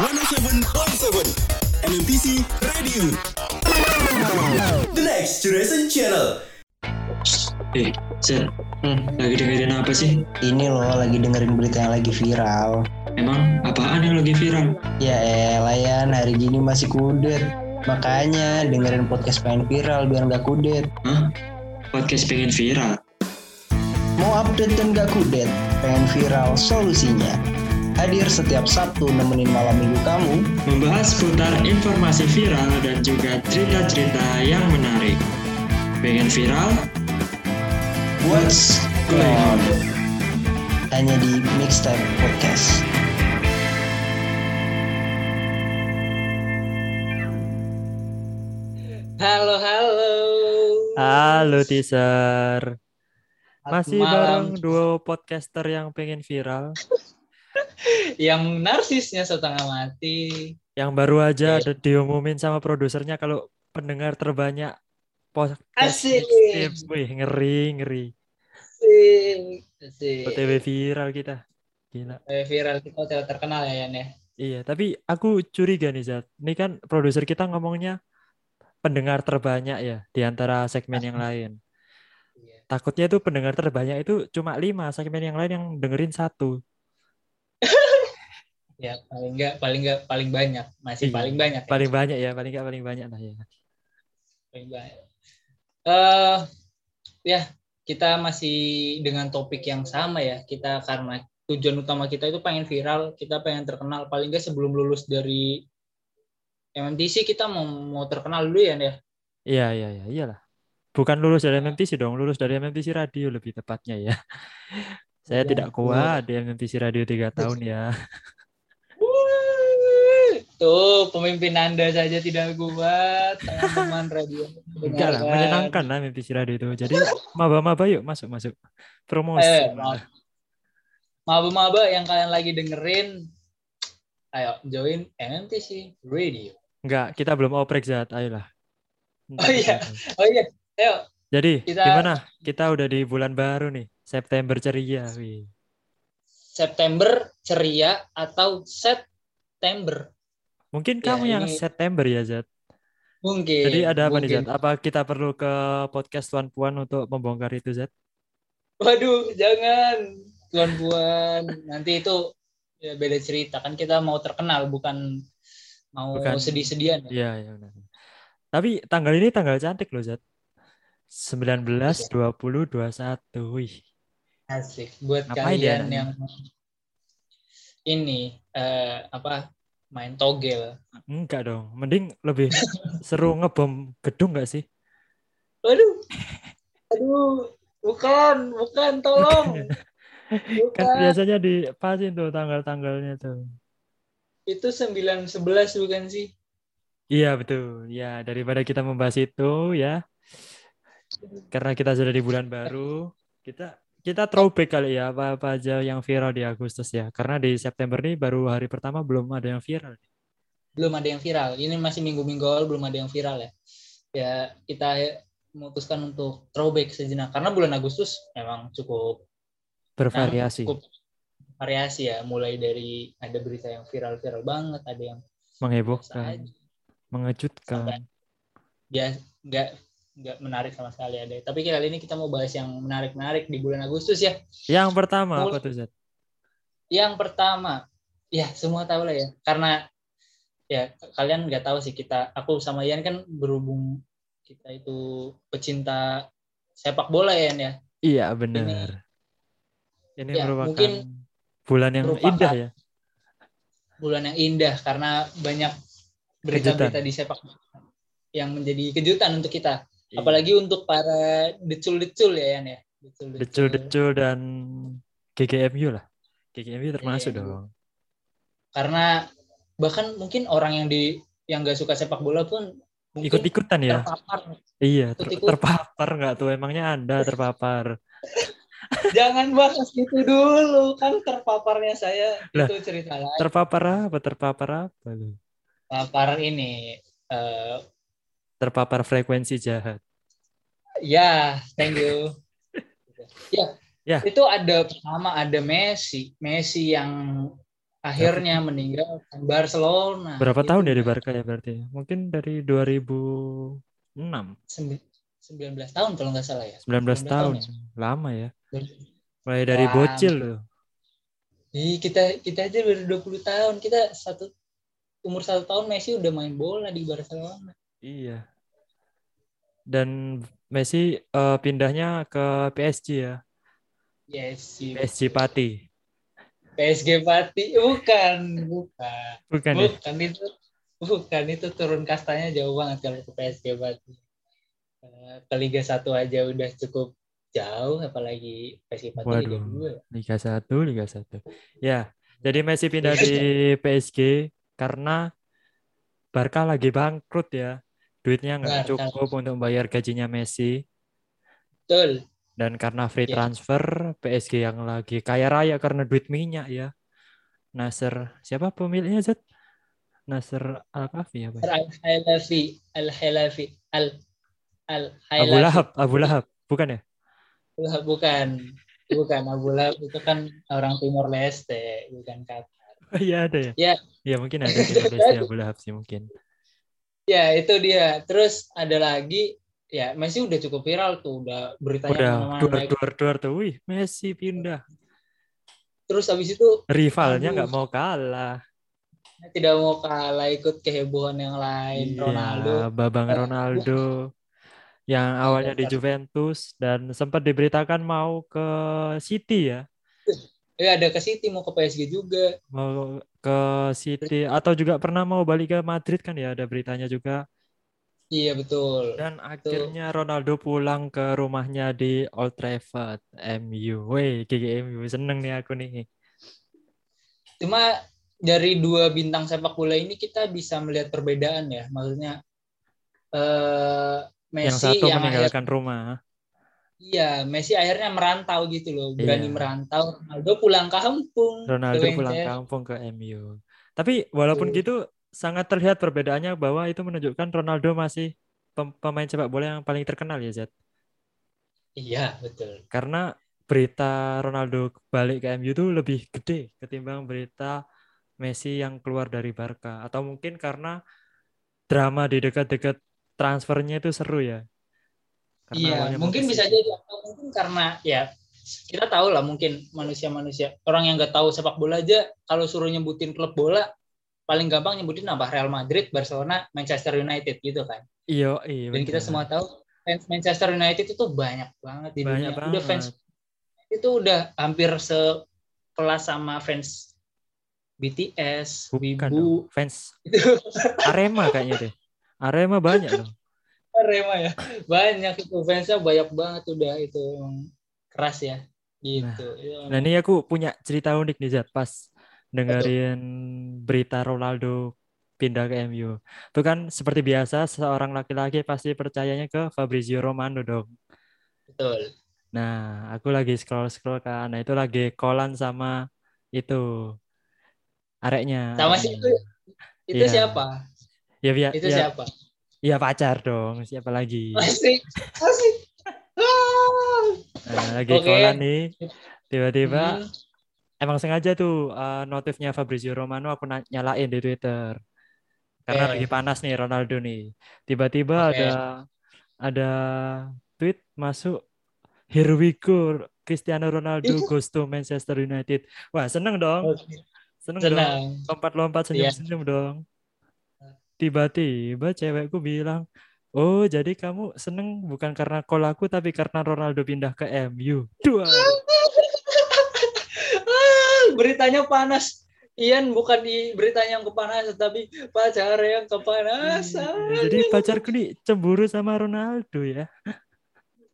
107.7 MMTC Radio. The next generation channel. Eh, Zat, hmm, lagi dengerin apa sih? Ini loh lagi dengerin berita yang lagi viral. Emang apaan yang lagi viral? Ya elah Yan, hari gini masih kudet. Makanya dengerin podcast pengen viral biar nggak kudet. Hah? Podcast pengen viral? Mau update dan nggak kudet? Pengen viral solusinya. Hadir setiap Sabtu nemenin malam minggu kamu. Membahas seputar informasi viral dan juga cerita-cerita yang menarik. Pengen viral? What's going on? Hanya di Mixtape Podcast. Halo, halo. Halo teaser. Masih Malam. bareng duo podcaster yang pengen viral. Yang narsisnya setengah mati. Yang baru aja ada diumumin sama produsernya kalau pendengar terbanyak podcast Asik. Wih, ngeri, ngeri. Asik. Asik. OTW viral kita. Gila. Viral kita terkenal ya, Yan ya. Iya, tapi aku curiga nih, Zat. Ini kan produser kita ngomongnya pendengar terbanyak ya di antara segmen yang lain. Iya. Takutnya itu pendengar terbanyak itu cuma lima, segmen yang lain yang dengerin satu. Ya, paling enggak paling enggak paling banyak, masih Iya, paling banyak. ya. Paling banyak ya, paling nggak paling banyak lah ya. Paling banyak. Eh ya, kita masih dengan topik yang sama ya. Kita karena tujuan utama kita itu pengen viral, kita pengen terkenal paling enggak sebelum lulus dari MMTC kita mau mau terkenal dulu ya, ya. Iya, iya, iya, iyalah. Bukan lulus dari MMTC dong, lulus dari MMTC Radio lebih tepatnya ya. Saya Iya, tidak kuat di MMTC Radio tiga tahun ya. Tuh, pemimpin Anda saja tidak kuat, teman-teman radio. Enggak lah, menyenangkan lah MMTC Radio itu. Jadi maba-maba yuk masuk masuk. Promosi. Eh. Maba-maba yang kalian lagi dengerin, ayo join MMTC Radio. Enggak, kita belum oprek Zat, ayolah. Oh iya. Oh iya, ayo. Jadi Kita- gimana? Kita udah di bulan baru nih, September ceria. Wih. September ceria atau September? Mungkin Ya, kamu yang ini- September ya Zat. Mungkin. Jadi ada apa nih mungkin. Zat? Apa kita perlu ke podcast Tuan Puan untuk membongkar itu Zat? Waduh, jangan. Tuan Puan, nanti itu ya beda cerita kan kita mau terkenal bukan mau Bukan- sedih-sedian ya. Iya, iya benar. Tapi tanggal ini tanggal cantik loh, Zat. 19, 20, 21. Wih. Asik buat Ngapain kalian yang ini eh, apa main togel. Enggak dong. Mending lebih seru ngebom gedung nggak sih? Waduh. Aduh, bukan, bukan tolong. Kan Bukan. biasanya dipasin tuh tanggal-tanggalnya tuh. Itu 9 11 bukan sih? Iya, betul. Ya, daripada kita membahas itu ya. Karena kita sudah di bulan baru, kita kita throwback kali ya apa-apa aja yang viral di Agustus ya. Karena di September nih baru hari pertama belum ada yang viral. Belum ada yang viral. Ini masih minggu-minggu awal belum ada yang viral ya. Ya, kita memutuskan untuk throwback sejenak karena bulan Agustus memang cukup Bervariasi, cukup variasi ya, mulai dari ada berita yang viral-viral banget, ada yang menghebohkan, mengejutkan. ya nggak nggak menarik sama sekali ada. Tapi kali ini kita mau bahas yang menarik-menarik di bulan Agustus ya. Yang pertama Mul- apa tuh, Zat? Yang pertama, ya semua tahu lah ya, karena ya kalian nggak tahu sih kita, aku sama Ian kan berhubung kita itu pecinta sepak bola ya, Ian ya. Iya, benar. Ini Ya, merupakan mungkin bulan yang merupakan indah ya. Bulan yang indah karena banyak berita-berita di sepak bola yang menjadi kejutan untuk kita. Iya. Apalagi untuk para decul-decul ya, Ian ya. Decul-decul. Dan GGMU lah. GGMU termasuk GGMU. dong. karena bahkan mungkin orang yang di yang gak suka sepak bola pun Ikut-ikutan ya. terpapar. Iya, ter- terpapar nggak tuh? Emangnya Anda terpapar? Jangan bahas itu dulu kan terpaparnya saya Lah, itu cerita lain. Terpapar apa? Terpapar apa lu? Terpapar ini eh, Terpapar frekuensi jahat. ya thank you. ya, Ya. itu ada pertama ada Messi, Messi yang akhirnya meninggalkan Barcelona. Berapa Itu tahun di udah Barca ya berarti? Mungkin dari 2006, 19 sembi- 19 tahun kalau nggak salah ya. tahun. ya? Lama ya. Mulai dari Lama. bocil loh. Ih, kita kita aja baru 20 tahun. Kita satu umur satu tahun Messi udah main bola di Barcelona. Iya. Dan Messi eh, pindahnya ke PSG ya. Yes. PSG Pati. PSG Pati bukan, bukan. Bukan ya? Bukan itu bukan itu turun kastanya jauh banget kalau ke PSG Pati. Eh, Ke Liga 1 aja udah cukup jauh apalagi PSG Pati Liga Waduh. 2. Liga 1, Liga 1. Ya, jadi Messi pindah di PSG karena Barca lagi bangkrut ya. Duitnya nggak Barca. cukup untuk bayar gajinya Messi. Betul. Dan karena free Iya. transfer, PSG yang lagi kaya raya karena duit minyak ya. Nasser, siapa pemiliknya Zed? Nasser Al-Khafi apa? ya? Al-Halafi, Al-Halafi, Al Al Abu Lahab, Abu Lahab. Bukan ya? Lahab bukan. Bukan Abu Lahab itu kan orang Timor Leste, bukan Qatar. Iya ada ya? Ya. Ya mungkin ada di Indonesia Abu Lahab sih mungkin. Ya, itu dia. Terus ada lagi ya Messi udah cukup viral tuh, udah beritanya Udah duar naik. duar duar tuh. Wih, Messi pindah. Terus habis itu Rivalnya nggak mau kalah. tidak mau kalah ikut kehebohan yang lain Iya, Ronaldo. Babang Ronaldo yang awalnya di Juventus dan sempat diberitakan mau ke City ya, Ya ada ke City mau ke PSG juga. mau ke City atau juga pernah mau balik ke Madrid kan ya ada beritanya juga. Iya betul. Dan akhirnya Ronaldo pulang ke rumahnya di Old Trafford, MU. Woi, GGMU seneng nih aku nih. Cuma dari dua bintang sepak bola ini kita bisa melihat perbedaan ya. Maksudnya eh Messi yang satu yang akhir- meninggalkan rumah. Iya Messi akhirnya merantau gitu loh, berani Iya. merantau. Ronaldo pulang kampung. Ronaldo ke pulang kampung ke MU. Tapi walaupun Tuh. gitu sangat terlihat perbedaannya bahwa itu menunjukkan Ronaldo masih pem- pemain sepak bola yang paling terkenal ya Zed. Iya betul. Karena berita Ronaldo balik ke MU itu lebih gede ketimbang berita Messi yang keluar dari Barca atau mungkin karena drama di dekat-dekat transfernya itu seru ya. Karena Iya, mungkin bisa jadi atau mungkin karena ya kita tahu lah mungkin manusia-manusia orang yang nggak tahu sepak bola aja kalau suruh nyebutin klub bola paling gampang nyebutin apa Real Madrid, Barcelona, Manchester United gitu kan. Iya, iya. Dan kita semua tahu fans Manchester United itu banyak banget di banyak dunia. banget. Udah fans itu udah hampir sekelas sama fans BTS, Bukan Wibu, dong. Fans Arema kayaknya deh. Arema banyak dong. Arema ya. Banyak itu fansnya banyak banget udah itu keras ya. Gitu. Ya, Nah ini aku punya cerita unik nih Zat pas dengerin berita Ronaldo pindah ke MU. Itu kan seperti biasa seorang laki-laki pasti percayanya ke Fabrizio Romano dong. betul. Nah aku lagi scroll-scroll kan. Nah itu lagi kolan sama itu areknya. Sama siapa? Itu Iya. siapa? Ya, ya, Itu ya, siapa? Ya pacar dong. Siapa lagi? Asik. Asik. Ah. Nah, lagi Oke. kolan nih. Tiba-tiba Hmm, emang sengaja tuh uh, notifnya Fabrizio Romano aku nyalain di Twitter. Karena Oke. lagi panas nih Ronaldo nih. Tiba-tiba Oke. ada ada tweet masuk Here we go Cristiano Ronaldo goes to Manchester United. Wah, seneng dong. Seneng, dong. Senang. Lompat-lompat Iya. senyum-senyum dong. Tiba-tiba cewekku bilang, "Oh, jadi kamu seneng bukan karena call aku tapi karena Ronaldo pindah ke MU." Dua. Ah, beritanya panas. Ian bukan di beritanya yang kepanasan tapi pacar yang kepanasan. Iya, Jadi pacarku nih cemburu sama Ronaldo ya.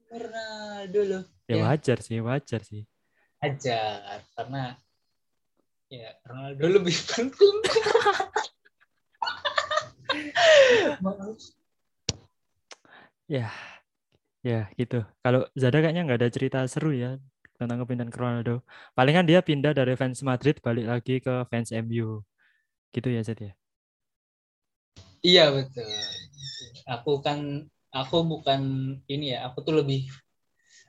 Ronaldo loh. Ya Ya. wajar sih, wajar sih. Ajar karena ya Ronaldo lebih penting. Ya, ya gitu. Kalau Zada kayaknya nggak ada cerita seru ya tentang kepindahan ke Ronaldo. Palingan dia pindah dari fans Madrid balik lagi ke fans MU. Gitu ya Zed ya. Iya betul. Aku kan aku bukan ini ya, aku tuh lebih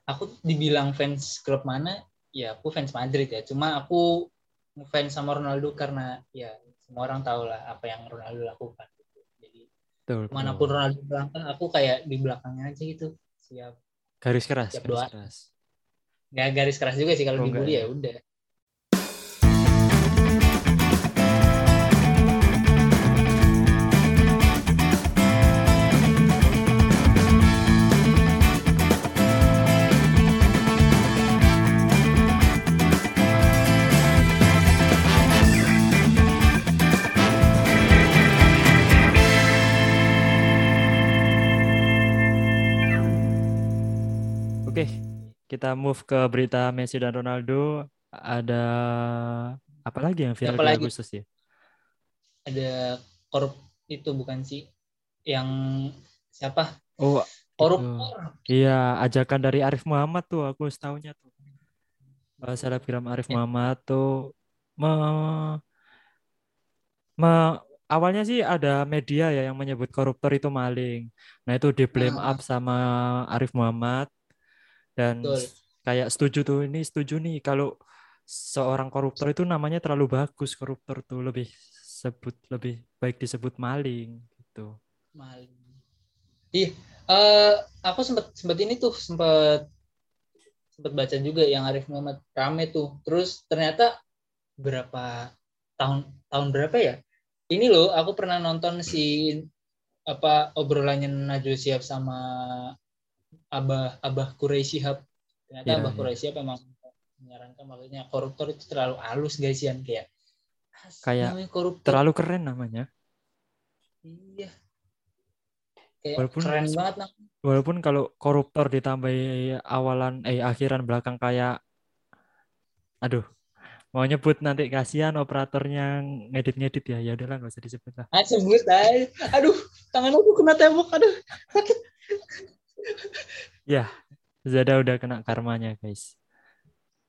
aku dibilang fans klub mana? Ya aku fans Madrid ya. Cuma aku ngefans sama Ronaldo karena ya semua orang tahu lah apa yang Ronaldo lakukan. Betul, mana pun. Ronaldo berangkat, aku kayak di belakangnya aja gitu. Siap. garis keras, Siap garis doa. keras. Nggak garis keras juga sih kalau Oh, dibully enggak ya udah. Kita move ke berita Messi dan Ronaldo. Ada apa lagi yang viral di? Agustus ya? Ada korup itu bukan sih yang siapa? Oh, Koruptor. Iya, ajakan dari Arif Muhammad tuh aku setahunya tuh. Eh, selebgram Arif Ya. Muhammad tuh me, me- awalnya sih ada media ya yang menyebut koruptor itu maling. Nah, itu di blame Ah. up sama Arif Muhammad dan Betul. kayak setuju tuh ini setuju nih kalau seorang koruptor itu namanya terlalu bagus koruptor tuh lebih sebut lebih baik disebut maling gitu. Maling. Iya, eh aku sempat sempat ini tuh sempat sempat baca juga yang Arif Muhammad rame tuh. Terus ternyata berapa tahun tahun berapa ya? Ini loh, aku pernah nonton si apa obrolannya Najwa Shihab sama Abah Abah Quraisy Shihab. Ternyata Iya, Abah iya. Quraisy Shihab emang menyarankan makanya koruptor itu terlalu halus guys Yan kayak Kayak namanya koruptor Terlalu keren namanya. iya kayak Walaupun keren banget nah. Walaupun kalau koruptor ditambahi awalan eh akhiran belakang kayak aduh mau nyebut nanti kasihan operatornya ngedit-ngedit ya ya udahlah nggak usah disebut lah Ah, sebut aja. Aduh, tangan aku kena tembok. Aduh, sakit. Zada udah kena karmanya guys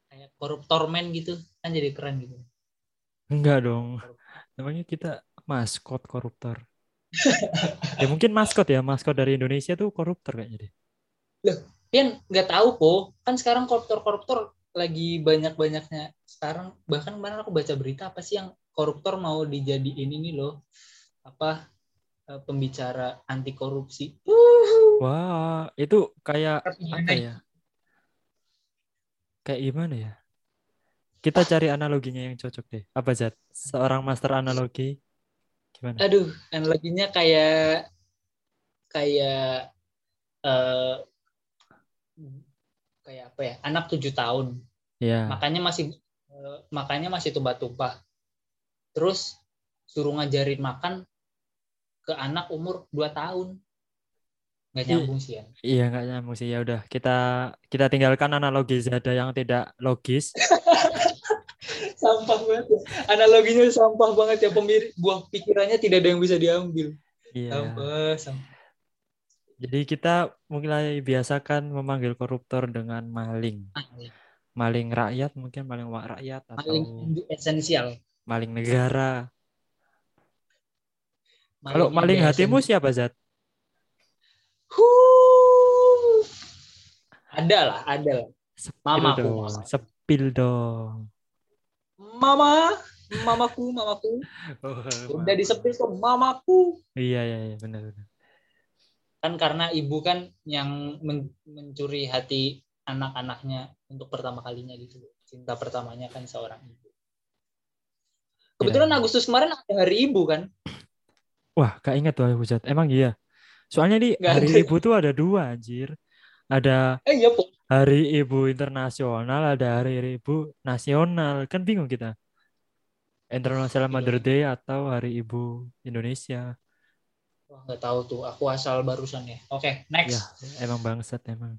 Kayak koruptor man gitu. Kan jadi keren gitu. enggak dong namanya kita maskot koruptor ya mungkin maskot ya maskot dari Indonesia tuh koruptor kayaknya deh Pian nggak tahu kok. Kan sekarang koruptor-koruptor lagi banyak-banyaknya. Sekarang bahkan kemarin aku baca berita apa sih yang koruptor mau dijadiin ini loh. Apa eh, pembicara anti korupsi. Wah itu kayak apa ya? kayak gimana ya? Kita cari analoginya yang cocok deh. Apa Zat? Seorang master analogi gimana? Aduh, analoginya kayak kayak eh kayak apa ya? Anak tujuh tahun. ya makanya masih eh, makanya masih tumpah-tumpah. Terus suruh ngajarin makan ke anak umur 2 tahun nggak Iya. nyambung sih ya Iya nggak nyambung sih ya udah kita kita tinggalkan analogi Zada yang tidak logis. sampah banget ya. analoginya sampah banget ya pemir buah pikirannya tidak ada yang bisa diambil Iya. sampah sampah Jadi kita mulai biasakan memanggil koruptor dengan maling. Maling rakyat mungkin maling rakyat atau paling esensial maling negara. Kalau maling ide hatimu siapa Zat? Huh. ada lah ada lah dong. mamaku. Sepil dong. mama mamaku mamaku udah disepil ke mamaku Iya iya iya benar benar. kan karena ibu kan yang men- mencuri hati anak-anaknya untuk pertama kalinya gitu cinta pertamanya kan seorang ibu kebetulan Iya. Agustus kemarin ada hari ibu kan Wah, gak ingat tuh aku Zat. Emang iya. Soalnya di Nggak hari ada. ibu tuh ada dua anjir. Ada eh iya po Hari Ibu Internasional, ada Hari Ibu Nasional. Kan bingung kita. International Mother Iya. Day atau Hari Ibu Indonesia. Wah, nggak tahu tuh aku asal barusan ya oke next Ya, emang bangsat emang.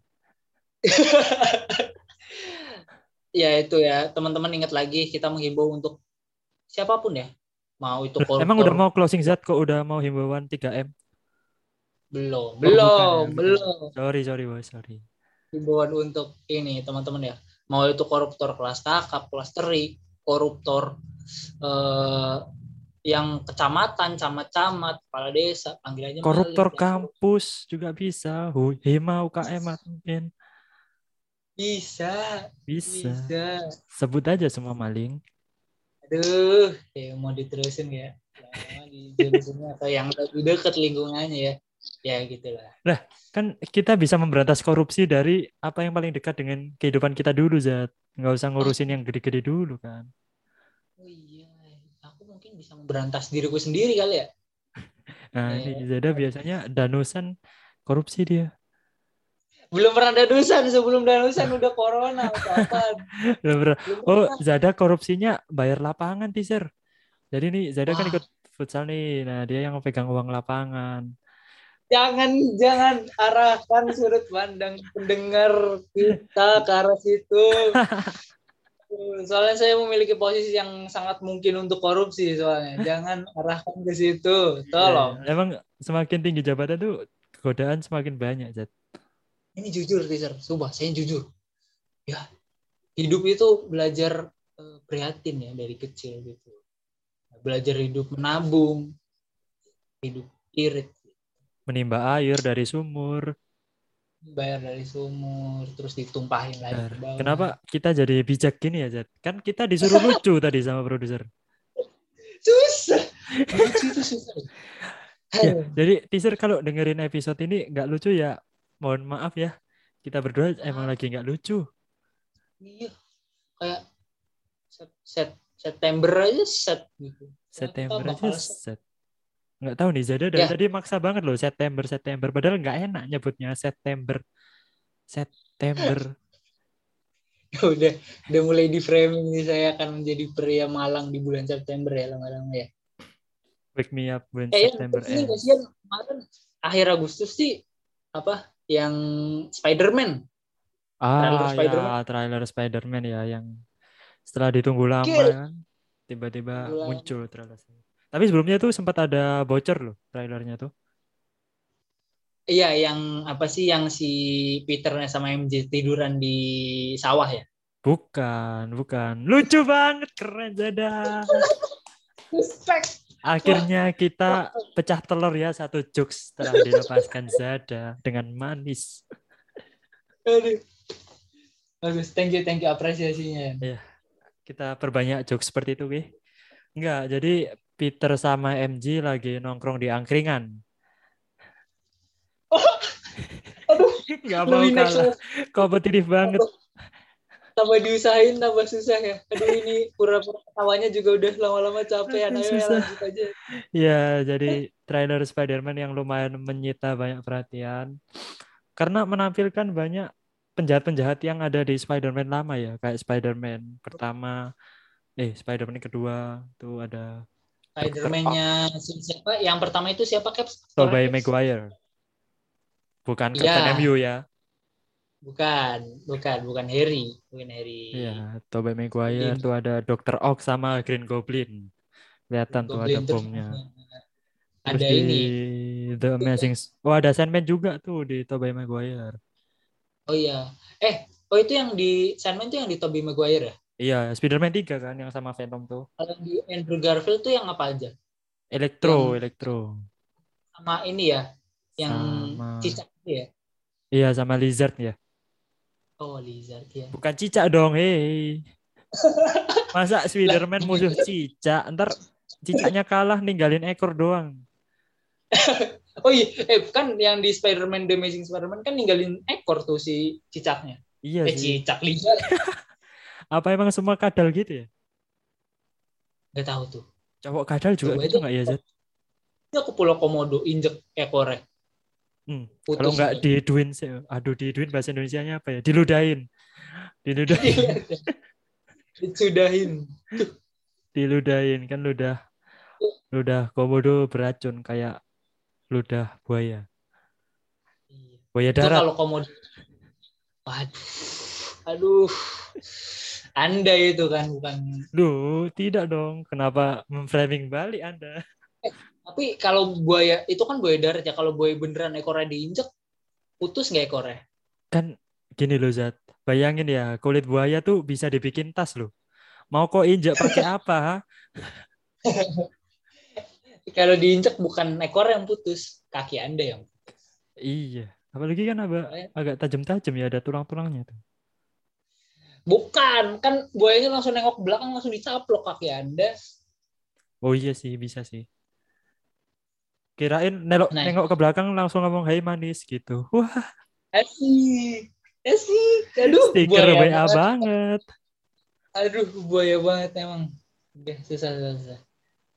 ya itu ya teman-teman ingat lagi kita menghimbau untuk siapa pun ya mau itu koruptor Emang udah mau closing zat kok udah mau himbauan 3M? Belum ya, belum belum Sorry, sorry, boy, sorry. himbauan untuk ini teman-teman ya mau itu koruptor kelas kakap kelas teri koruptor eh, yang kecamatan camat-camat kepala desa panggil aja Koruptor maling. kampus juga bisa. Hima UKM mungkin bisa bisa. bisa Sebut aja semua maling. Aduh, ya mau diterusin ya. Lama-lama di atau yang lebih dekat lingkungannya ya. Ya gitulah. Kan kita bisa memberantas korupsi dari apa yang paling dekat dengan kehidupan kita dulu, Zat. Nggak usah ngurusin yang gede-gede dulu kan. Oh iya, aku mungkin bisa memberantas diriku sendiri kali ya. Nah, Iya. ini Zada biasanya danusan korupsi dia. Belum pernah danusan sebelum danusan udah corona apa Belum pernah. Oh, Zada korupsinya bayar lapangan, teaser. Jadi nih Zada kan Wah. ikut futsal nih. Nah, dia yang pegang uang lapangan. Jangan jangan arahkan sudut pandang pendengar kita ke arah situ. Soalnya saya memiliki posisi yang sangat mungkin untuk korupsi soalnya. Jangan arahkan ke situ. Tolong. Ya, emang semakin tinggi jabatan tuh godaan semakin banyak, Zat. Ini jujur, teaser. Sumpah, saya jujur. Ya, hidup itu belajar eh, prihatin ya dari kecil gitu. Belajar hidup menabung, hidup irit, Menimba air dari sumur. bayar dari sumur, terus ditumpahin lagi ke bawah. Kenapa kita jadi bijak gini ya, Zat? Kan kita disuruh lucu tadi sama produser. Susah. Lucu itu susah. Ya, jadi teaser kalau dengerin episode ini nggak lucu ya, mohon maaf ya. Kita berdua emang lagi nggak lucu. Iya. Kayak set, set September aja set gitu. September aja set. Nggak tahu nih, Zada dari Ya. tadi maksa banget loh September, September. Padahal nggak enak nyebutnya September. September. udah udah mulai di framing nih saya akan menjadi pria Malang di bulan September ya lama-lama ya. Wake me up when Kayaknya September ini ends. kasihan kemarin akhir Agustus sih apa yang Spider-Man. trailer Ah, Spider-Man. ya, trailer Spider-Man ya yang setelah ditunggu lama kan, tiba-tiba muncul trailer. Tapi sebelumnya tuh sempat ada bocor loh trailernya tuh. Iya, yang apa sih yang si Peternya sama MJ tiduran di sawah ya? Bukan, bukan. Lucu banget, keren Zada. Respect. Akhirnya kita pecah telur ya satu jokes setelah dilepaskan Zada dengan manis. Aduh. Bagus, thank you, thank you apresiasinya. Kita perbanyak jokes seperti itu, Wih. Enggak, jadi Peter sama MJ lagi nongkrong di angkringan. Aduh, Nggak mau kalah. Kompetitif banget. tambah diusahain tambah susah ya. Aduh ini pura-pura ketawanya juga udah lama-lama capek. Aduh, ya, lanjut aja. Ya, jadi trailer Spider-Man yang lumayan menyita banyak perhatian. Karena menampilkan banyak penjahat-penjahat yang ada di Spider-Man lama ya. Kayak Spider-Man pertama, eh Spider-Man kedua, tuh ada Spider-Man-nya si- siapa? Yang pertama itu siapa Caps? Tobey? Maguire. Bukan Iya. Captain MU ya. Bukan, bukan, bukan Harry, bukan Harry. Iya, Tobey Maguire Goblin. tuh ada Dr. Ock sama Green Goblin. Kelihatan tuh ada Goblin bomnya. Ada Terus di ini. The Amazing Oh, ada Sandman juga tuh di Tobey Maguire. Oh iya. Eh, oh itu yang di Sandman tuh yang di Tobey Maguire ya? Iya, Spider-Man 3 kan yang sama Venom tuh. Kalau di Andrew Garfield tuh yang apa aja? Elektro, Yang- Elektro. Sama ini ya, yang Sama- cicak itu ya? Iya, sama Lizard ya. Oh, Lizard ya. Bukan cicak dong, hei. Masa Spider-Man musuh cicak? Ntar cicaknya kalah ninggalin ekor doang. Oh iya, eh kan yang di Spider-Man The Amazing Spider-Man kan ninggalin ekor tuh si cicaknya. Iya Eh, sih. cicak Lizard. Apa emang semua kadal gitu ya? Gak tahu tuh. Cowok kadal juga Coba gitu nggak ya, Zat? Itu ke Pulau Komodo injek ekornya. Hmm, Putus Kalau nggak gitu. diduin sih, aduh diduin bahasa Indonesianya apa ya? Diludahin. Diludahin, Dicudahin. diludahin kan ludah ludah komodo beracun kayak ludah buaya. Iya. Buaya Itu darat. kalau Komodo. Waduh. Aduh. Anda itu kan bukan Duh, tidak dong. Kenapa memframing balik Anda? Tapi kalau buaya itu kan buaya darat ya. Kalau buaya beneran ekornya diinjek, putus nggak ekornya? Kan gini loh Zat. Bayangin ya, kulit buaya tuh bisa dibikin tas loh. Mau kok injak pakai apa? Kalau diinjek bukan ekor yang putus, kaki anda yang. Iya. Apalagi kan agak, agak tajam-tajam ya ada tulang-tulangnya tuh. Bukan, kan buayanya langsung nengok ke belakang langsung dicaplok kaki Anda. Oh iya sih, bisa sih. Kirain nelok, Nah. nengok ke belakang langsung ngomong hey manis gitu. Wah, Asik. Asik. Aduh, stiker buaya banget. Aduh, buaya banget emang. Udah, susah, susah, susah.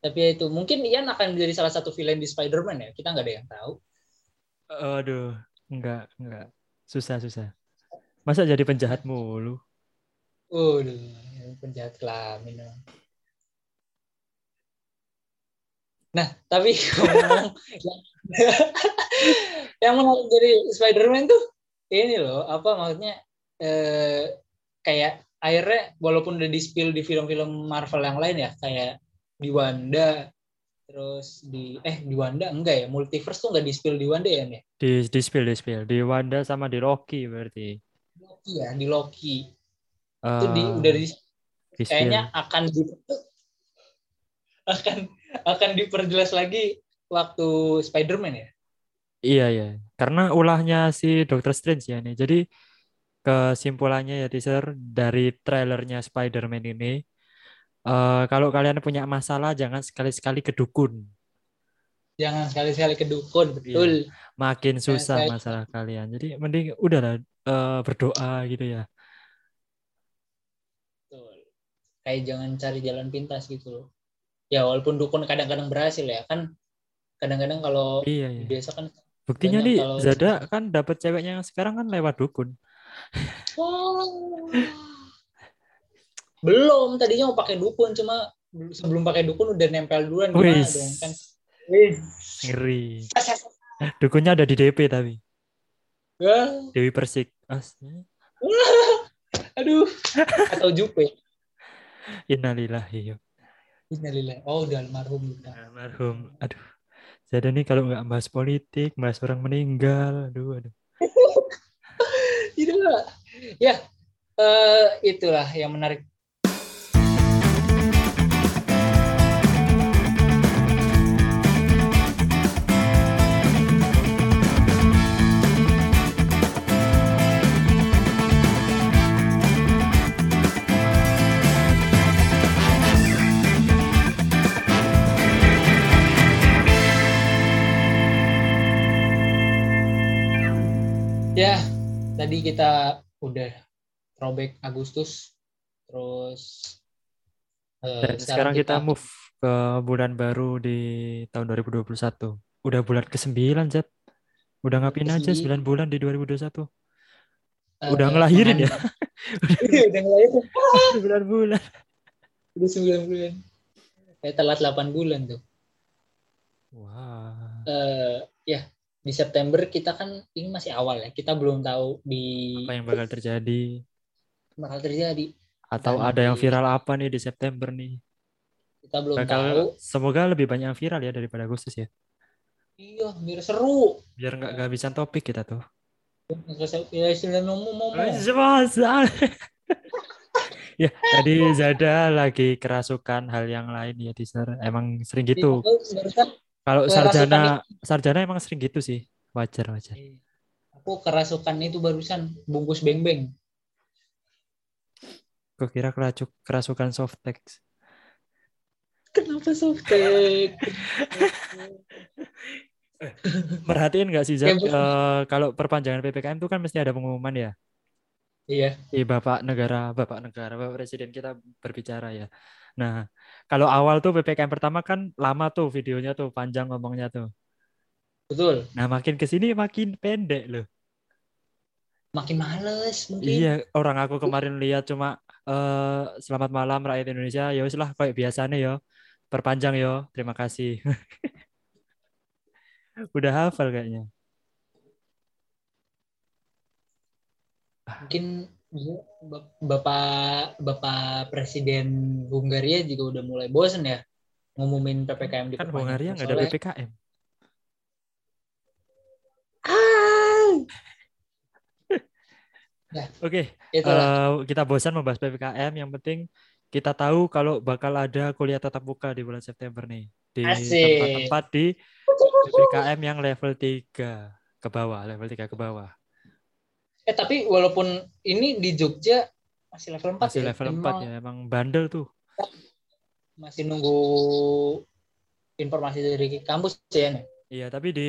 Tapi ya itu, mungkin Ian akan menjadi salah satu villain di Spider-Man ya. Kita nggak ada yang tahu. Aduh, enggak, enggak. Susah, susah. Masa jadi penjahat mulu? Waduh, penjahat kelamin. Nah, tapi ngomong yang, yang menarik dari Spider-Man tuh ini loh, apa maksudnya eh, kayak akhirnya walaupun udah di-spill di film-film Marvel yang lain ya, kayak di Wanda, terus di eh di Wanda enggak ya, multiverse tuh enggak di-spill di Wanda ya, nih? Di, di spill, di spill. Di Wanda sama di Loki berarti. Loki ya, di Loki. Itu di Eh, udah di kayaknya akan di akan akan diperjelas lagi waktu Spider-Man ya. Iya, iya. Karena ulahnya si Doctor Strange ya nih. Jadi kesimpulannya ya teaser dari trailernya Spider-Man ini eh kalau kalian punya masalah jangan sekali-sekali ke dukun. Jangan sekali-sekali ke dukun, betul. Makin susah masalah kalian. Jadi mending udahlah eh, berdoa gitu ya. Betul. Kayak jangan cari jalan pintas gitu loh. Ya walaupun dukun kadang-kadang berhasil ya kan. Kadang-kadang kalau Iya, iya. biasa kan Buktinya nih kalau- Zada kan dapat ceweknya yang sekarang kan lewat dukun. belum tadinya mau pakai dukun cuma sebelum pakai dukun udah nempel duluan gimana dong kan. Wis. Ngeri. Dukunnya ada di DP tapi. Wah, Dewi Persik. As- Aduh. Atau Jupe. Innalillahi. Innalillahi. Oh, udah almarhum udah. Almarhum. Aduh. Zada nih kalau nggak bahas politik, bahas orang meninggal. Aduh, aduh. Tidak. Ya, eh, itulah yang menarik. Ya, tadi kita udah throwback Agustus, terus eh, sekarang kita move ke bulan baru di tahun 2021. Udah bulan ke-9, Zat. Udah ngapain aja Ke-9. 9 bulan di 2021? eh, Udah ngelahirin ya? Udah ngelahirin. 9 bulan. Udah 9 bulan. Kayak telat 8 bulan tuh. Wah. Eh, ya, di September kita kan ini masih awal ya. Kita belum tahu di Apa yang bakal terjadi? bakal terjadi. Atau Dan ada yang viral apa nih di September nih? Kita belum tahu. Bakal semoga lebih banyak yang viral ya daripada Agustus ya. Iya, biar seru. Biar nggak kehabisan topik kita tuh. Ya istilah ngomong-ngomong. ya, tadi Zada lagi kerasukan hal yang lain ya, teaser. Emang sering gitu. Barusan Kalau sarjana sarjana emang sering gitu sih. Wajar, wajar. aku kerasukan itu barusan bungkus beng-beng. Kok kira keracuk, kerasukan soft text. Kenapa softtek? Perhatiin nggak sih, Zat? Ya, Bu. Eh, kalau perpanjangan PPKM itu kan mesti ada pengumuman ya. iya. Di Bapak Negara, Bapak Negara, Bapak Presiden kita berbicara ya. Nah, kalau awal tuh PPKM pertama kan lama tuh videonya tuh, panjang ngomongnya tuh. Betul. Nah, makin ke sini makin pendek loh. Makin males mungkin. Iya, orang aku kemarin lihat cuma eh selamat malam rakyat Indonesia. Ya wis lah kayak biasanya ya. Perpanjang yo. Terima kasih. Udah hafal kayaknya. Mungkin Bapak Bapak Presiden Hungaria juga udah mulai bosen ya ngumumin PPKM di Kan Hongaria nggak ada PPKM. Oke, Itulah. eh, kita bosan membahas PPKM. Yang penting kita tahu kalau bakal ada kuliah tatap muka di bulan September nih. Di tempat-tempat di PPKM yang level 3 ke bawah, level 3 ke bawah. Eh tapi walaupun ini di Jogja masih level 4 Masih ya. level 4 Emang ya, emang bandel tuh. Masih nunggu informasi dari kampus ya. Iya, tapi di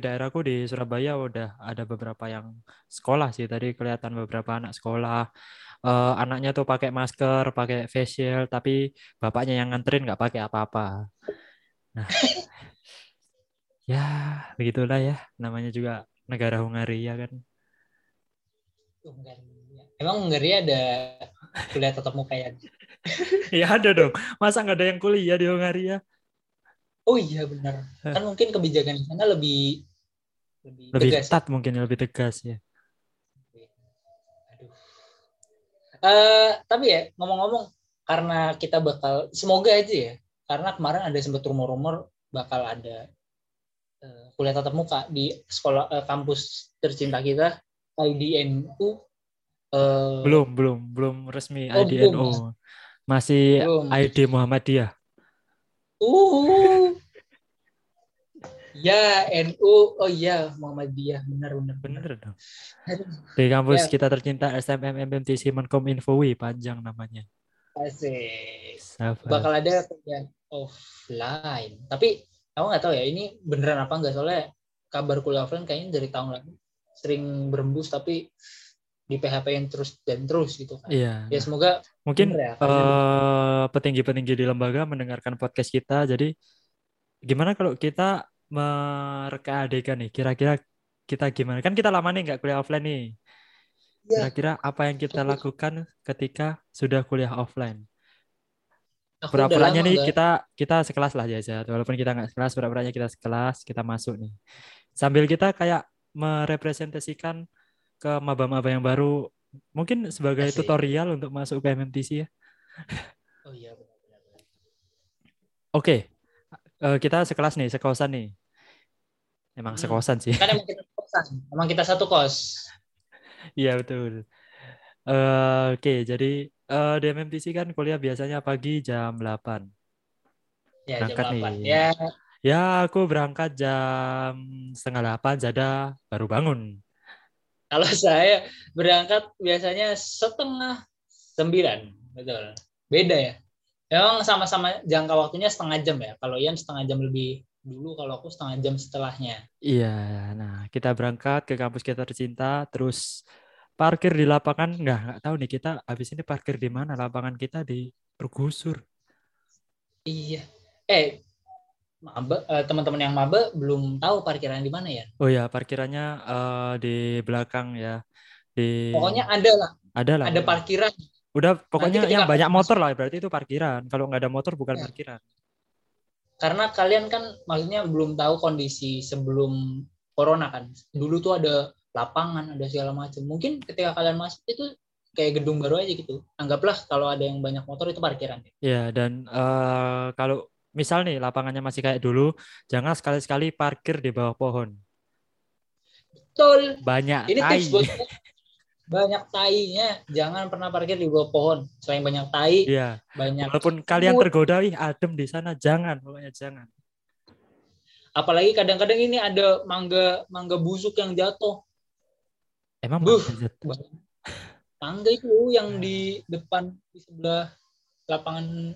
daerahku di Surabaya udah ada beberapa yang sekolah sih. Tadi kelihatan beberapa anak sekolah. Eh, anaknya tuh pakai masker, pakai face shield, tapi bapaknya yang nganterin nggak pakai apa-apa. Nah, ya begitulah ya. Namanya juga negara Hungaria kan. Hungaria. Emang Hungaria ada kuliah tatap muka ya? Ya ada dong. Masa nggak ada yang kuliah di Hungaria? Oh iya benar. Kan mungkin kebijakan di sana lebih lebih, Lebih tegas. ya? mungkin, lebih tegas ya. Aduh. Eh, tapi ya ngomong-ngomong karena kita bakal semoga aja ya karena kemarin ada sempat rumor-rumor bakal ada eh, kuliah tatap muka di sekolah eh, kampus tercinta kita IDNU eh, Belum, belum, belum resmi Oh, belum, IDNO. Masih Belum. ID Muhammadiyah. Uh. Ya, NU. Oh iya, Muhammadiyah. Benar, benar, benar. Aduh, Di kampus Ya. kita tercinta SMM MMTC Menkom Info UI panjang namanya. Asik. Sabar. Bakal ada kuliah offline. Tapi aku nggak tahu ya, ini beneran apa nggak soalnya kabar kuliah offline kayaknya dari tahun lalu sering berembus tapi di PHP-in terus dan terus gitu kan. Iya. Ya semoga Mungkin ya, eh, petinggi-petinggi di lembaga mendengarkan podcast kita. Jadi gimana kalau kita mereka adegan nih? Kira-kira kita gimana? Kan kita lama nih nggak kuliah offline nih. Ya. Kira-kira apa yang kita lakukan ketika sudah kuliah offline? Pura-puranya lama nih kita kita sekelas lah ya, Zat. Walaupun kita nggak sekelas, pura-puranya kita sekelas, kita masuk nih. Sambil kita kayak merepresentasikan ke maba-maba yang baru, mungkin sebagai Asik. tutorial untuk masuk ke MMTC ya. Oh iya benar benar. benar. Oke, Eh, kita sekelas nih, sekosan nih. Emang Hmm. sekosan sih. Kan emang kita kosan, emang kita satu kos. Iya betul. Eh, Oke, jadi eh, di MMTC kan kuliah biasanya pagi jam 8. Ya, jam Berangkat 8. nih. Ya, Ya, aku berangkat jam setengah 8, Jada baru bangun. Kalau saya berangkat biasanya setengah sembilan, betul. Beda ya. Memang sama-sama jangka waktunya setengah jam ya. Kalau Ian setengah jam lebih dulu, kalau aku setengah jam setelahnya. Iya, nah kita berangkat ke kampus kita tercinta, terus parkir di lapangan, nggak nggak tahu nih kita habis ini parkir di mana, lapangan kita di tergusur. Iya. Eh, maba, eh, teman-teman yang maba belum tahu parkiran di mana ya. Oh ya, parkirannya eh, di belakang ya, di Pokoknya ada lah, ada lah. ada parkiran. Udah pokoknya yang banyak masuk- motor lah, berarti itu parkiran. Kalau nggak ada motor bukan Ya. parkiran. Karena kalian kan maksudnya belum tahu kondisi sebelum corona kan. Dulu tuh ada lapangan, ada segala macam. Mungkin ketika kalian masuk itu kayak gedung baru aja gitu. Anggaplah kalau ada yang banyak motor itu parkiran. Ya, dan eh, kalau misal nih lapangannya masih kayak dulu, jangan sekali-sekali parkir di bawah pohon. Betul. Banyak Ini tai. banyak tainya. Jangan pernah parkir di bawah pohon. Selain banyak tai, Iya, banyak walaupun kalian tergoda, ih adem di sana, jangan, pokoknya jangan. apalagi kadang-kadang ini ada mangga mangga busuk yang jatuh. Emang Buh. Zat? Tangga itu yang di depan di sebelah lapangan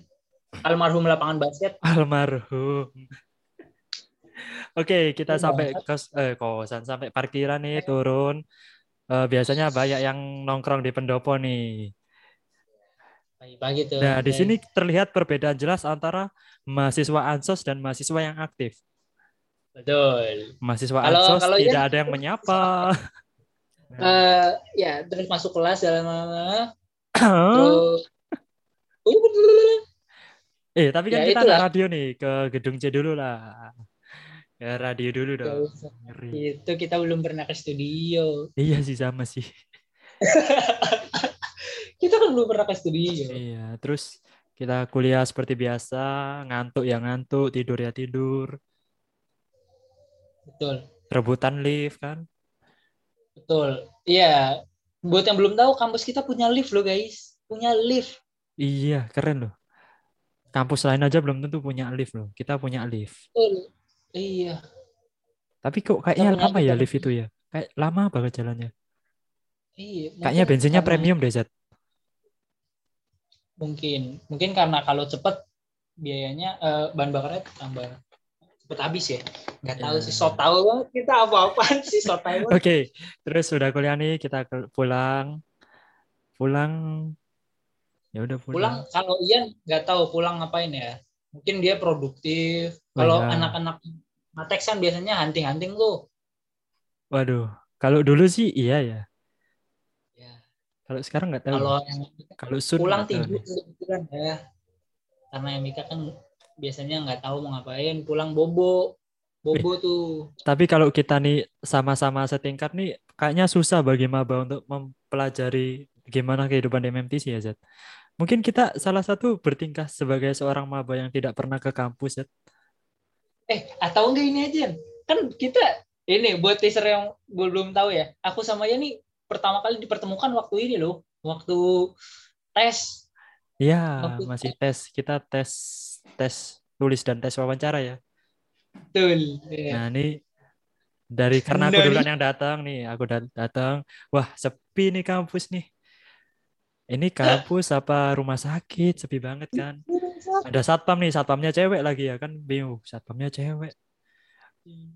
almarhum lapangan basket. Almarhum. Oke, kita Iya, sampai kos eh kosan sampai parkiran nih turun. Eh, biasanya banyak yang nongkrong di pendopo nih. Pagi-pagi tuh. Nah, di Dan- sini terlihat perbedaan jelas antara mahasiswa ansos dan mahasiswa yang aktif. Betul. Mahasiswa Kalau- ansos kalau tidak Ian- ada yang menyapa. Eh ya terus masuk kelas mana terus eh, tapi kan Ya, kita itulah. ada radio nih ke gedung C dulu lah. Ya, radio dulu dong. Ngeri. itu kita belum pernah ke studio. Iya sih sama sih. Kita kan belum pernah ke studio. Iya, terus kita kuliah seperti biasa, ngantuk ya ngantuk, tidur ya tidur, Betul. rebutan lift kan. Betul. Iya. Buat yang belum tahu kampus kita punya lift loh guys. Punya lift. Iya, keren loh. Kampus lain aja belum tentu punya lift loh. Kita punya lift. Betul. Iya. Tapi kok kayaknya lama ya lift itu ya? Kayak lama banget jalannya. Iya. Kayaknya bensinnya karena- premium deh, Zat. mungkin mungkin karena kalau cepet biayanya eh, bahan bakarnya tambah cepet habis ya nggak tahu Ya. sih so tahu banget kita apa-apaan sih so tahu Oke, terus sudah kuliah nih kita pulang. Pulang ya udah pulang. pulang kalau Ian nggak tahu pulang ngapain ya mungkin dia produktif Oh, kalau iya. anak-anak Matex kan biasanya hunting-hunting tuh Waduh, kalau dulu sih iya ya. ya Kalau sekarang nggak tahu. kalau Kalau Sun pulang tidur kan ya karena yang Mika kan biasanya nggak tahu mau ngapain pulang bobo bobo tuh Tapi kalau kita nih sama-sama setingkat nih, kayaknya susah bagi maba untuk mempelajari gimana kehidupan di MMTC ya, Zat. Mungkin kita salah satu bertingkah sebagai seorang maba yang tidak pernah ke kampus, Zat. eh atau enggak ini aja kan kita ini buat teaser yang belum tahu ya aku sama Ian nih pertama kali dipertemukan waktu ini loh waktu tes Iya, masih tes. Kita tes tes tulis dan tes wawancara ya. betul Iya. Nah, ini dari karena aku duluan yang datang nih, aku dat- datang. Wah, sepi nih kampus nih. Ini kampus apa rumah sakit? Sepi banget kan. Ada satpam nih, satpamnya cewek lagi ya kan. Bingung, satpamnya cewek.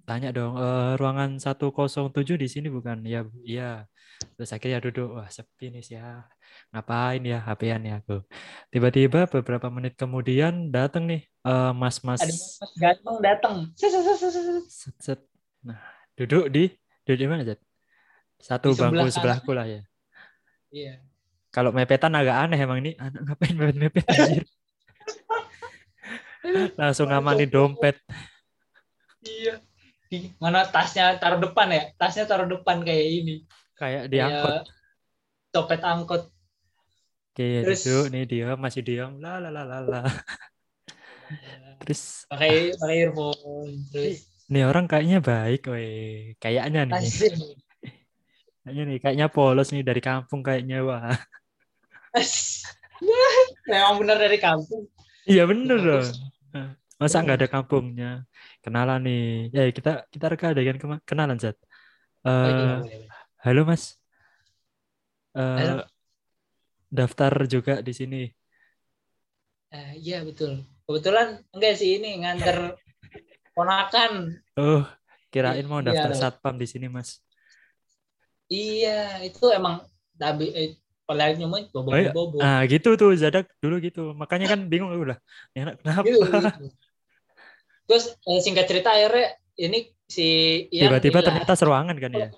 Tanya dong, "Eh, ruangan 107 di sini bukan? Ya, Bu. iya. Terus akhirnya duduk, wah sepi nih sih ya. Ngapain ya, HP-an ya aku. Tiba-tiba beberapa menit kemudian datang nih eh, mas-mas ada mas ganteng datang Set, set. Nah, duduk di duduk di mana, Zat? Satu Di sebelah bangku sebelahku lah ya. iya Kalau mepetan agak aneh emang ini anak ngapain mepet-mepet anjir. Langsung ngamanin dompet. iya Di- mana tasnya taruh depan ya tasnya taruh depan kayak ini Kayak diangkut. Copet angkot Oke, Terus- duduk nih dia masih diam. La la la la la. Terus pakai pakai earphone terus nih orang kayaknya baik, weh. Kayaknya nih. asik Kayaknya nih, kayaknya polos nih dari kampung kayaknya wah. Memang benar dari kampung Iya bener dong. Masa nggak ada kampungnya? Kenalan nih. Ya kita kita reka adegan kema- kenalan Zat. Iya, boleh. halo Mas. Eh, Halo. daftar juga di sini. Eh, iya betul kebetulan enggak sih ini nganter ponakan Oh, kirain mau Iya, daftar loh. satpam di sini Mas. iya itu emang tapi eh, paling nyobain bobo Oh, iya. bobo Ah gitu tuh Zadak dulu gitu. Makanya kan bingung udah. Anak kenapa? Gitu, gitu. terus eh, singkat cerita akhirnya ini si Tiba-tiba ternyata seruangan kan ya.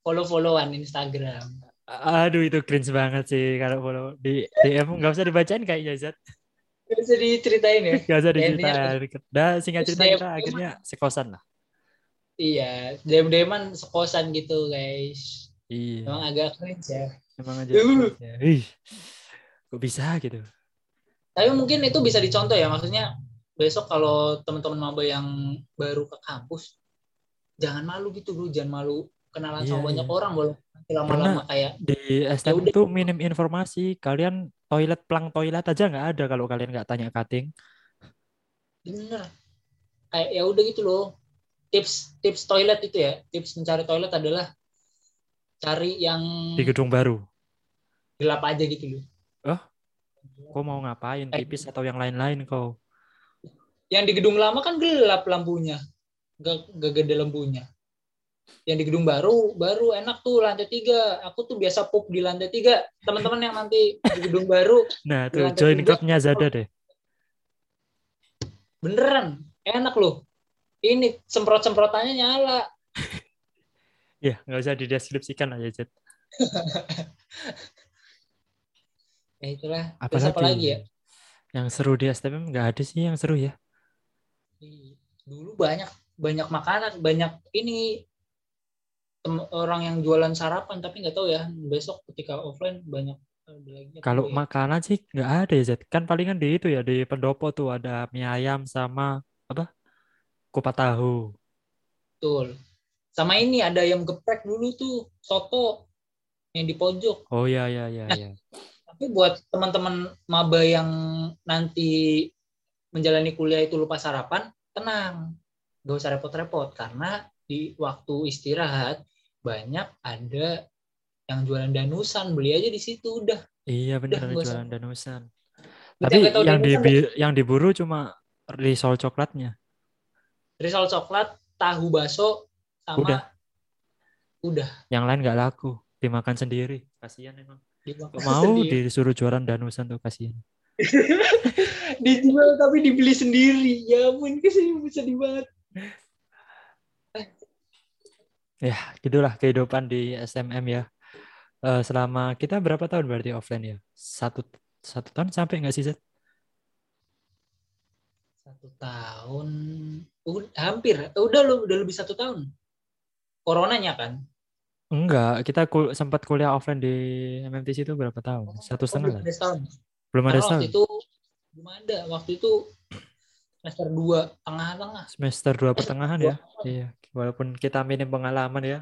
follow-followan Instagram Aduh itu cringe banget sih kalau follow di DM nggak usah dibacain kayaknya Zat. Gak bisa diceritain ya Gak usah diceritain. Dah singkat cerita kita akhirnya sekosan lah. iya dem-deman sekosan gitu guys Iya. emang agak cringe ya Emang aja. Uh. cringe ya. Ih, kok bisa gitu? tapi mungkin itu bisa dicontoh ya maksudnya besok kalau teman-teman maba yang baru ke kampus jangan malu gitu dulu jangan malu kenalan Iya, sama banyak iya. orang boleh nanti lama-lama kayak Di STM itu minim informasi. Kalian toilet plang toilet aja nggak ada kalau kalian nggak tanya cutting. bener kayak ya udah gitu loh tips tips toilet itu ya tips mencari toilet adalah cari yang di gedung baru. Gelap aja gitu loh Kau mau ngapain? Eh. Pipis atau yang lain-lain kau? yang di gedung lama kan gelap lampunya gak, gak gede lampunya yang di gedung baru baru enak tuh lantai tiga aku tuh biasa pup di lantai tiga teman-teman yang nanti di gedung baru Nah tuh join tiga. klubnya Zada deh. beneran enak loh ini semprot semprotannya nyala Ya nggak usah dideskripsikan ya Zat. ya itulah Apalagi, terus apa lagi ya Yang seru di STM nggak ada sih yang seru ya. Dulu banyak banyak makanan banyak ini tem- orang yang jualan sarapan tapi nggak tahu ya besok ketika offline banyak apa Kalau ya? makanan sih nggak ada ya Zat. Kan palingan di itu ya di pendopo tuh ada mie ayam sama apa? Kupat tahu. betul sama ini ada yang geprek dulu tuh soto yang di pojok Oh iya iya iya iya. Tapi buat teman-teman maba yang nanti menjalani kuliah itu lupa sarapan tenang gak usah repot-repot karena di waktu istirahat banyak ada yang jualan danusan beli aja di situ udah Iya benar usah. jualan danusan. Tapi yang di yang diburu cuma risol coklatnya. risol coklat, tahu baso, sama Udah. udah Yang lain nggak laku, dimakan sendiri. Kasihan emang. Mau sendiri. disuruh jualan danusan tuh kasihan. dijual tapi dibeli sendiri. Ya ampun, ke sini sedih banget. Ya, gitulah kehidupan di SMM ya. Eh, selama kita berapa tahun berarti offline ya? Satu satu tahun sampai nggak sih Zed? Satu tahun, udah, hampir, udah lu udah lebih satu tahun. Coronanya kan? Enggak, kita kul- sempat kuliah offline di MMTC itu berapa tahun? Satu Oh, setengah belum lah. ada setahun. Belum ada setahun. waktu itu belum ada. Waktu itu semester dua tengah-tengah. Semester dua pertengahan ya. Iya, walaupun kita minim pengalaman ya.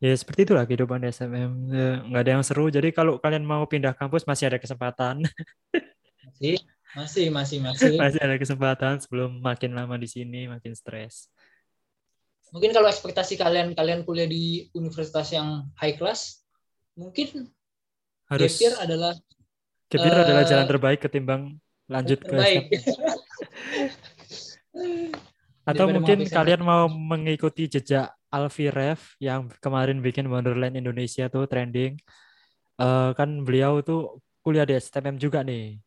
Ya seperti itulah kehidupan di SMM. Eh, Nggak ada yang seru. Jadi kalau kalian mau pindah kampus masih ada kesempatan. Masih, masih, masih, masih. masih ada kesempatan sebelum makin lama di sini makin stres. Mungkin kalau ekspektasi kalian kalian kuliah di universitas yang high class, mungkin Harus gap year adalah gap year adalah eh, jalan terbaik ketimbang lanjut ke terbaik. SMM. Atau Daripada mungkin kalian mau mengikuti jejak Alfi Ref yang kemarin bikin Wonderland Indonesia tuh trending. Eh, kan beliau tuh kuliah di STM juga nih.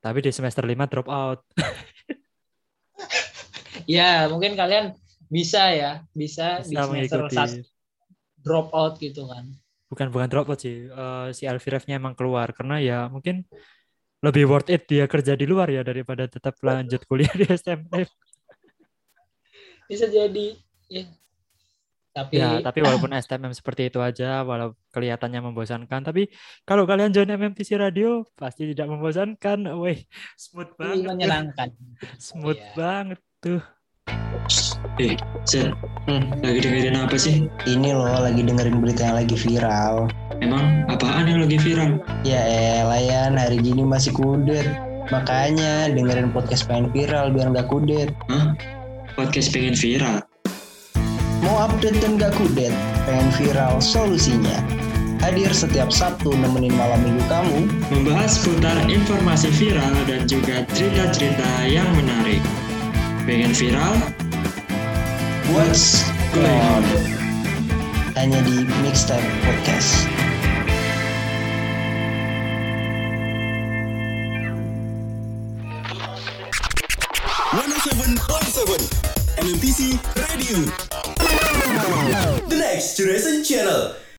Tapi di semester 5 drop out. ya, mungkin kalian bisa ya, bisa, di Bisa semester mengikuti. satu drop out gitu kan. Bukan bukan drop out sih. Eh, si Alfi Refnya emang keluar karena ya mungkin lebih worth it dia kerja di luar ya daripada tetap lanjut kuliah di STM. Bisa jadi ya. Tapi Ya, tapi walaupun STMM seperti itu aja, walau kelihatannya membosankan, tapi kalau kalian join MMTC Radio pasti tidak membosankan. Wih, smooth banget, menyenangkan. smooth Iya. banget tuh. Eh, Zed, Hmm. lagi dengerin apa sih? Ini loh lagi dengerin berita yang lagi viral. Emang apaan yang lagi viral? Ya elah Yan, hari gini masih kudet. Makanya dengerin podcast pengen viral biar nggak kudet. Hah? Podcast pengen viral? Mau update dan nggak kudet? Pengen viral solusinya. Hadir setiap Sabtu nemenin malam minggu kamu. Membahas seputar informasi viral dan juga cerita-cerita yang menarik. Pengen viral? What's going on? Hanya di Mixtape Podcast. MMTC Radio. The Next Generation Channel.